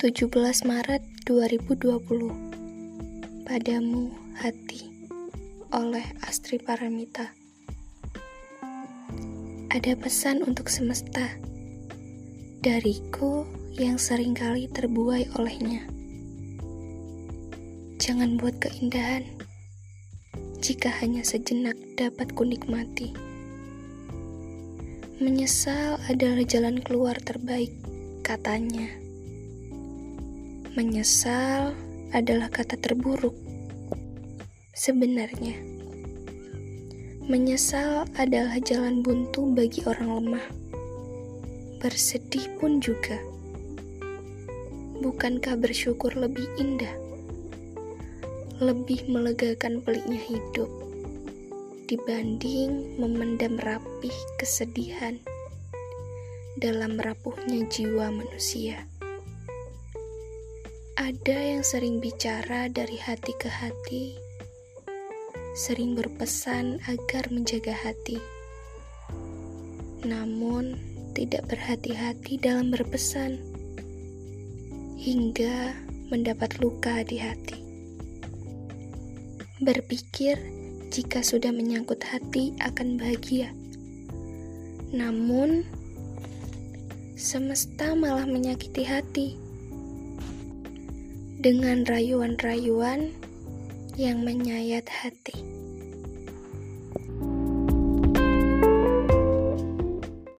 17 Maret 2020 Padamu Hati oleh Astri Paramita. Ada pesan untuk semesta Dariku yang sering kali terbuai olehnya. Jangan buat keindahan Jika hanya sejenak dapat kunikmati. Menyesal adalah jalan keluar terbaik, katanya. Menyesal adalah kata terburuk. Sebenarnya, menyesal adalah jalan buntu bagi orang lemah. Bersedih pun juga. Bukankah bersyukur lebih indah? Lebih melegakan peliknya hidup dibanding memendam rapih kesedihan dalam rapuhnya jiwa manusia. Ada yang sering bicara dari hati ke hati, sering berpesan agar menjaga hati, namun tidak berhati-hati dalam berpesan hingga mendapat luka di hati. Berpikir jika sudah menyangkut hati akan bahagia, namun semesta malah menyakiti hati dengan rayuan-rayuan yang menyayat hati.